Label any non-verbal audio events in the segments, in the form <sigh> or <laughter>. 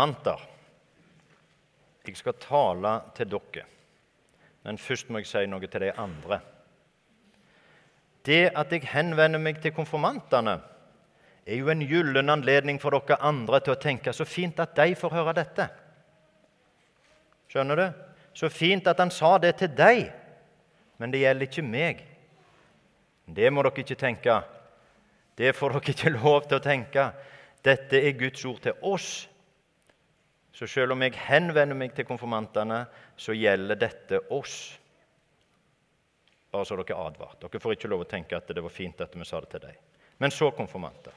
Antar. Jeg skal tale til dere, men først må jeg si noe til de andre. Det at jeg henvender meg til konfirmantene, er jo en gyllen anledning for dere andre til å tenke så fint at de får høre dette. Skjønner du? Så fint at han sa det til deg, men det gjelder ikke meg. Det må dere ikke tenke. Det får dere ikke <laughs> lov til å tenke. Dette er Guds ord til oss. Så selv om jeg henvender meg til konfirmantene, så gjelder dette oss. Bare så dere er advart. Dere får ikke lov å tenke at det var fint at vi sa det til deg. Men så konfirmanter.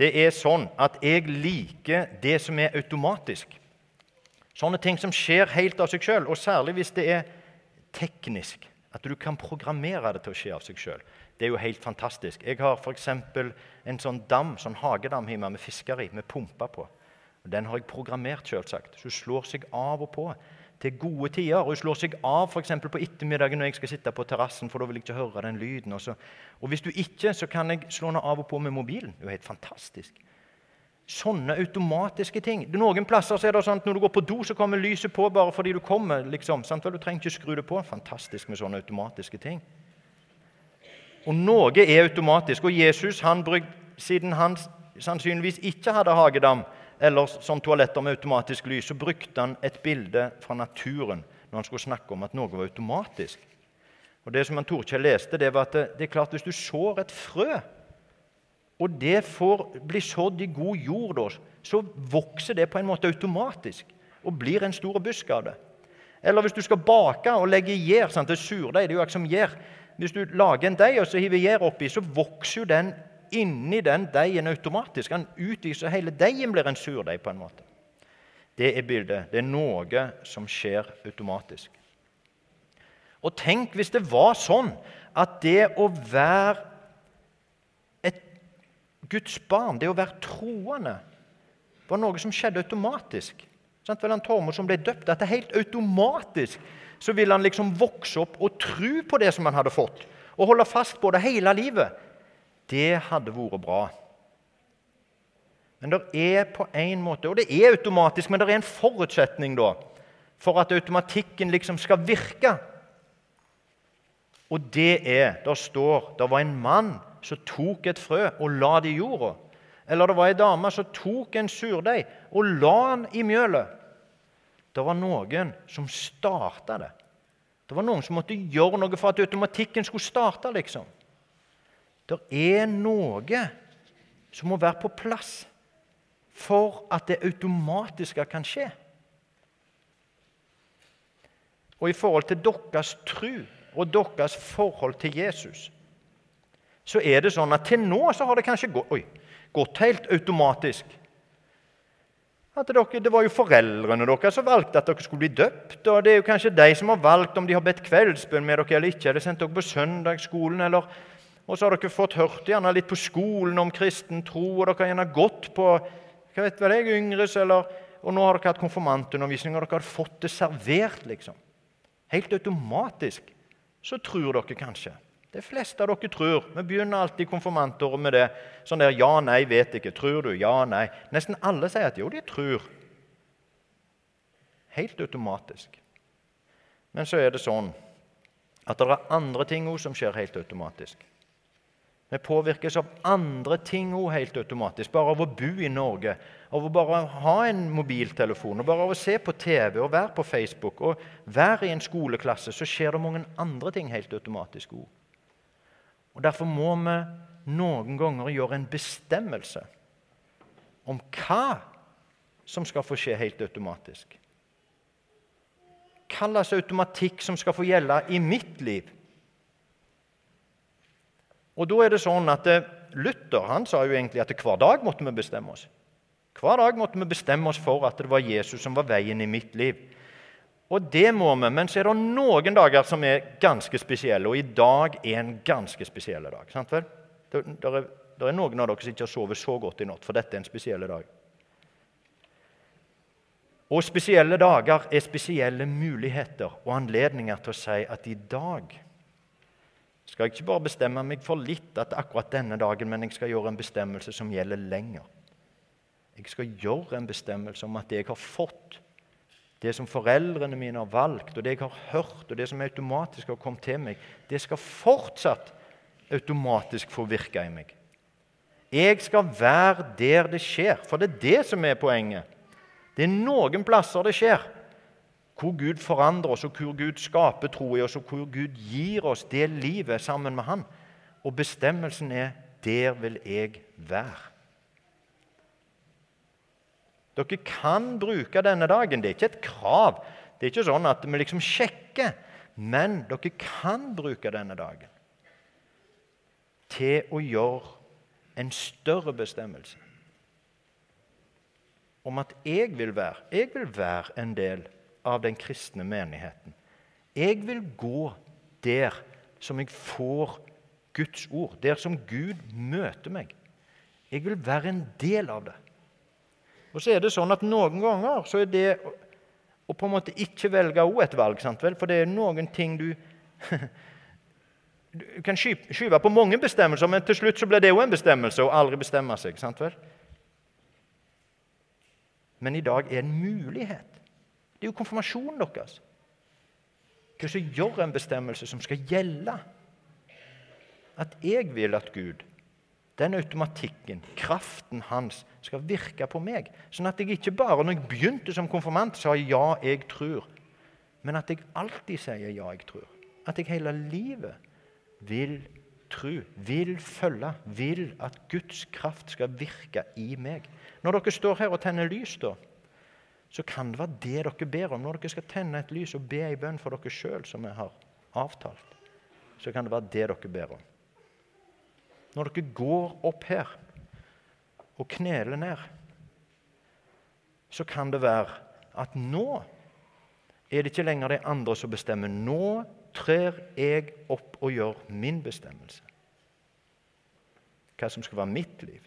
Det er sånn at jeg liker det som er automatisk. Sånne ting som skjer helt av seg sjøl, og særlig hvis det er teknisk. At du kan programmere det til å skje av seg sjøl. Det er jo helt fantastisk. Jeg har f.eks. en sånn dam, sånn hagedam hjemme med fisker i, med pumper på. Den har jeg programmert, selvsagt. Så hun slår seg av og på til gode tider. Og hun slår seg av for på ettermiddagen når jeg skal sitte på terrassen, for da vil jeg ikke høre den lyden. Og hvis du ikke, så kan jeg slå henne av og på med mobilen. Det er helt fantastisk. Sånne automatiske ting. Noen plasser er det sånn at Når du går på do, så kommer lyset på bare fordi du kommer. liksom, sant? Du trenger ikke skru det på. Fantastisk med sånne automatiske ting. Og noe er automatisk. Og Jesus, han bruk, siden han sannsynligvis ikke hadde hagedam eller som toaletter med automatisk lys, så brukte han et bilde fra naturen når han skulle snakke om at noe var automatisk. Og Det som han Torkjell leste, det var at det, det er klart hvis du sår et frø og det får bli sådd i god jord, så vokser det på en måte automatisk og blir en stor busk av det. Eller hvis du skal bake og legge gjær Det er surdeig. Det er jo ikke som gjær. Hvis du lager en deig og så hiver gjær oppi, så vokser jo den inni den deigen automatisk. Han utviser, hele deigen blir en surdeig på en måte. Det er bildet. Det er noe som skjer automatisk. Og tenk hvis det var sånn at det å være et Guds barn, det å være troende, var noe som skjedde automatisk. Sant? Vel, han Tormod som ble døpt, at det er helt automatisk så vil han liksom vokse opp og tro på det som han hadde fått, og holde fast på det hele livet. Det hadde vært bra. Men det er på en måte, og det er automatisk, men det er en forutsetning da, for at automatikken liksom skal virke. Og det er Der står det var en mann som tok et frø og la det i jorda. Eller det var ei dame som tok en surdeig og la den i mjølet. Det var noen som starta det. Det var noen som måtte gjøre noe for at automatikken skulle starte. liksom. Det er noe som må være på plass for at det automatiske kan skje. Og i forhold til deres tru og deres forhold til Jesus så er det sånn at til nå så har det kanskje gått, oi, gått helt automatisk. At dere, Det var jo foreldrene deres som valgte at dere skulle bli døpt. og Det er jo kanskje de som har valgt om de har bedt kveldsbønn med dere eller ikke. Eller sendt dere på søndagsskolen. eller og så har dere fått hørt gjerne litt på skolen om kristen tro, og dere har gjerne gått på hva vet jeg, Yngres, eller, og nå har dere hatt konfirmantundervisning, og dere har fått det servert. liksom. Helt automatisk så tror dere kanskje de fleste av dere tror. Vi begynner alltid konfirmantåret med det. Sånn der ja, nei, vet ikke. Tror du? Ja, nei. Nesten alle sier at jo, de tror. Helt automatisk. Men så er det sånn at det er andre ting også som skjer helt automatisk. Vi påvirkes av andre ting òg helt automatisk. Bare av å bo i Norge, av å bare ha en mobiltelefon, og bare av å se på TV og være på Facebook og være i en skoleklasse, så skjer det mange andre ting helt automatisk òg. Og Derfor må vi noen ganger gjøre en bestemmelse om hva som skal få skje helt automatisk. Hva slags automatikk som skal få gjelde i mitt liv. Og da er det sånn at eh, Luther han sa jo egentlig at hver dag måtte vi bestemme oss. Hver dag måtte vi bestemme oss for at det var Jesus som var veien i mitt liv. Og det må vi, men så er det noen dager som er ganske spesielle. Og i dag er en ganske spesiell dag. sant vel? Det, er, er noen av dere som ikke har sovet så godt i natt, for dette er en spesiell dag. Og spesielle dager er spesielle muligheter og anledninger til å si at i dag skal jeg ikke bare bestemme meg for litt at akkurat denne dagen, men jeg skal gjøre en bestemmelse som gjelder lenger. Jeg skal gjøre en bestemmelse om at det jeg har fått det som foreldrene mine har valgt, og det jeg har hørt, og det som automatisk har kommet til meg, det skal fortsatt automatisk få virke i meg. Jeg skal være der det skjer, for det er det som er poenget. Det er noen plasser det skjer, hvor Gud forandrer oss, og hvor Gud skaper tro i oss, og hvor Gud gir oss det livet sammen med Han. Og bestemmelsen er 'der vil jeg være'. Dere kan bruke denne dagen. Det er ikke et krav. Det er ikke sånn at vi liksom sjekker. Men dere kan bruke denne dagen til å gjøre en større bestemmelse om at jeg vil være Jeg vil være en del av den kristne menigheten. Jeg vil gå der som jeg får Guds ord, der som Gud møter meg. Jeg vil være en del av det. Og så er det sånn at Noen ganger så er det å på en måte ikke velge òg et valg. Sant vel? For det er noen ting du <laughs> Du kan skyve på mange bestemmelser, men til slutt så blir det òg en bestemmelse å aldri bestemme seg. sant vel? Men i dag er en mulighet. Det er jo konfirmasjonen deres. Hva som gjør en bestemmelse som skal gjelde? At jeg vil at Gud den automatikken, kraften hans, skal virke på meg. Sånn at jeg ikke bare når jeg begynte som konfirmant, sa 'ja, jeg tror', men at jeg alltid sier 'ja, jeg tror'. At jeg hele livet vil tro, vil følge, vil at Guds kraft skal virke i meg. Når dere står her og tenner lys, da, så kan det være det dere ber om. Når dere skal tenne et lys og be ei bønn for dere sjøl, som vi har avtalt, så kan det være det dere ber om. Når dere går opp her og kneler ned, så kan det være at nå er det ikke lenger de andre som bestemmer. Nå trer jeg opp og gjør min bestemmelse. Hva som skal være mitt liv.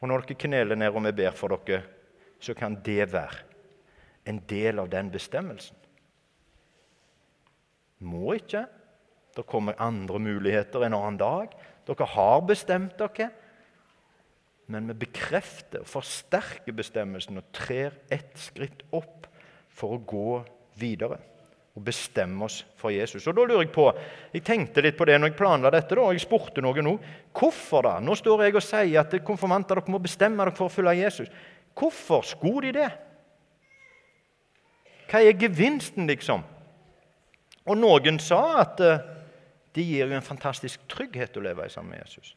Og når dere kneler ned og vi ber for dere, så kan det være en del av den bestemmelsen. Må ikke. Det kommer andre muligheter en annen dag. Dere har bestemt dere. Men vi bekrefter og forsterker bestemmelsen og trer ett skritt opp for å gå videre og bestemme oss for Jesus. Og da lurer Jeg på, jeg tenkte litt på det når jeg planla dette, og jeg spurte noen nå. Hvorfor da? Nå står jeg og sier at konfirmanter dere må bestemme dere for å følge Jesus. Hvorfor skulle de det? Hva er gevinsten, liksom? Og noen sa at uh, det gir jo en fantastisk trygghet å leve sammen med Jesus.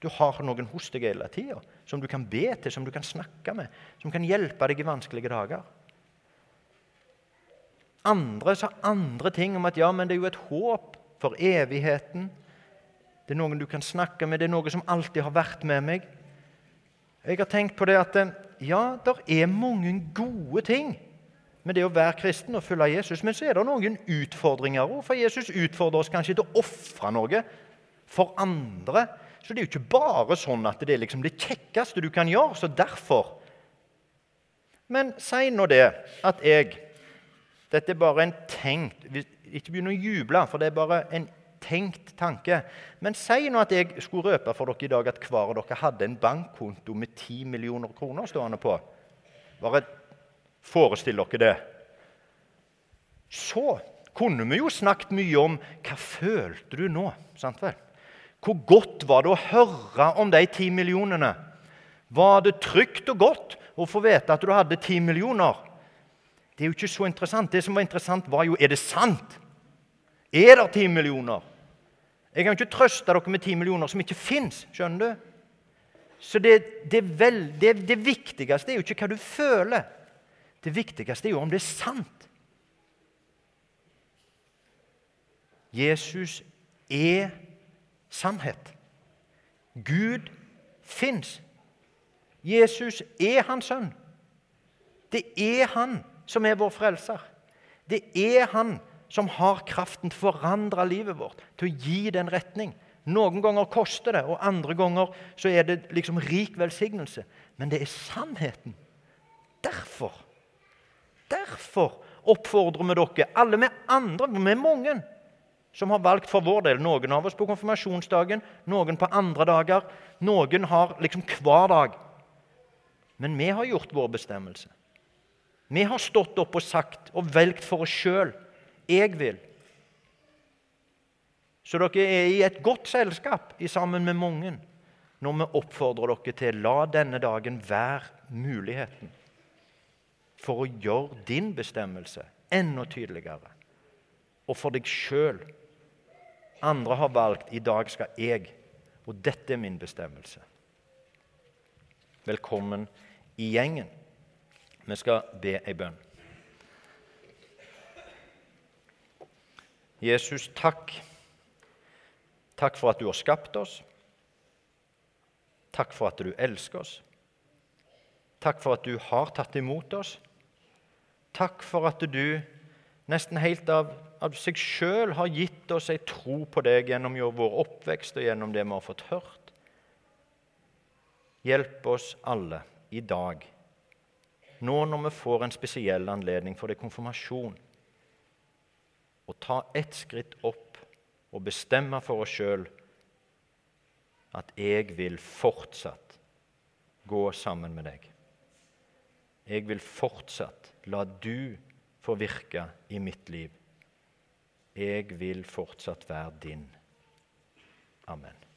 Du har noen hos deg hele tida som du kan be til, som du kan snakke med, som kan hjelpe deg i vanskelige dager. Andre sa andre ting om at ja, men det er jo et håp for evigheten. Det er noen du kan snakke med, det er noe som alltid har vært med meg. Jeg har tenkt på det at ja, det er mange gode ting med det å være kristen og følge Jesus. Men så er det noen utfordringer òg. For Jesus utfordrer oss kanskje til å ofre noe for andre. Så det er jo ikke bare sånn at det er liksom det kjekkeste du kan gjøre. Så derfor Men si nå det at jeg Dette er bare en tenkt Ikke begynn å juble, for det er bare en tenkt tanke. Men si nå at jeg skulle røpe for dere i dag at hver av dere hadde en bankkonto med 10 millioner kroner stående på. Bare Forestill dere det. Så kunne vi jo snakket mye om hva følte du nå? sant vel? Hvor godt var det å høre om de ti millionene? Var det trygt og godt å få vite at du hadde ti millioner? Det er jo ikke så interessant. Det som var interessant, var jo er det sant. Er det ti millioner? Jeg kan ikke trøste dere med ti millioner som ikke fins. Skjønner du? Så det, det, vel, det, det viktigste er jo ikke hva du føler. Det viktigste er jo om det er sant. Jesus er sannhet. Gud fins. Jesus er hans sønn. Det er han som er vår frelser. Det er han som har kraften til å forandre livet vårt, til å gi det en retning. Noen ganger koster det, og andre ganger så er det liksom rik velsignelse. Men det er sannheten. Derfor Derfor oppfordrer vi dere, alle vi andre, vi er mange, som har valgt for vår del. Noen av oss på konfirmasjonsdagen, noen på andre dager. Noen har liksom hver dag. Men vi har gjort vår bestemmelse. Vi har stått opp og sagt og velgt for oss sjøl 'Jeg vil'. Så dere er i et godt selskap sammen med mange når vi oppfordrer dere til la denne dagen være muligheten for å gjøre din bestemmelse enda tydeligere. Og for deg sjøl. Andre har valgt 'i dag skal jeg', og dette er min bestemmelse. Velkommen i gjengen. Vi skal be ei bønn. Jesus, takk. Takk for at du har skapt oss. Takk for at du elsker oss. Takk for at du har tatt imot oss. Takk for at du nesten helt av, av seg sjøl har gitt oss ei tro på deg gjennom vår oppvekst og gjennom det vi har fått hørt. Hjelp oss alle i dag, nå når vi får en spesiell anledning for det konfirmasjon, å ta ett skritt opp og bestemme for oss sjøl at jeg vil fortsatt gå sammen med deg. Jeg vil fortsatt la du få virke i mitt liv. Jeg vil fortsatt være din. Amen.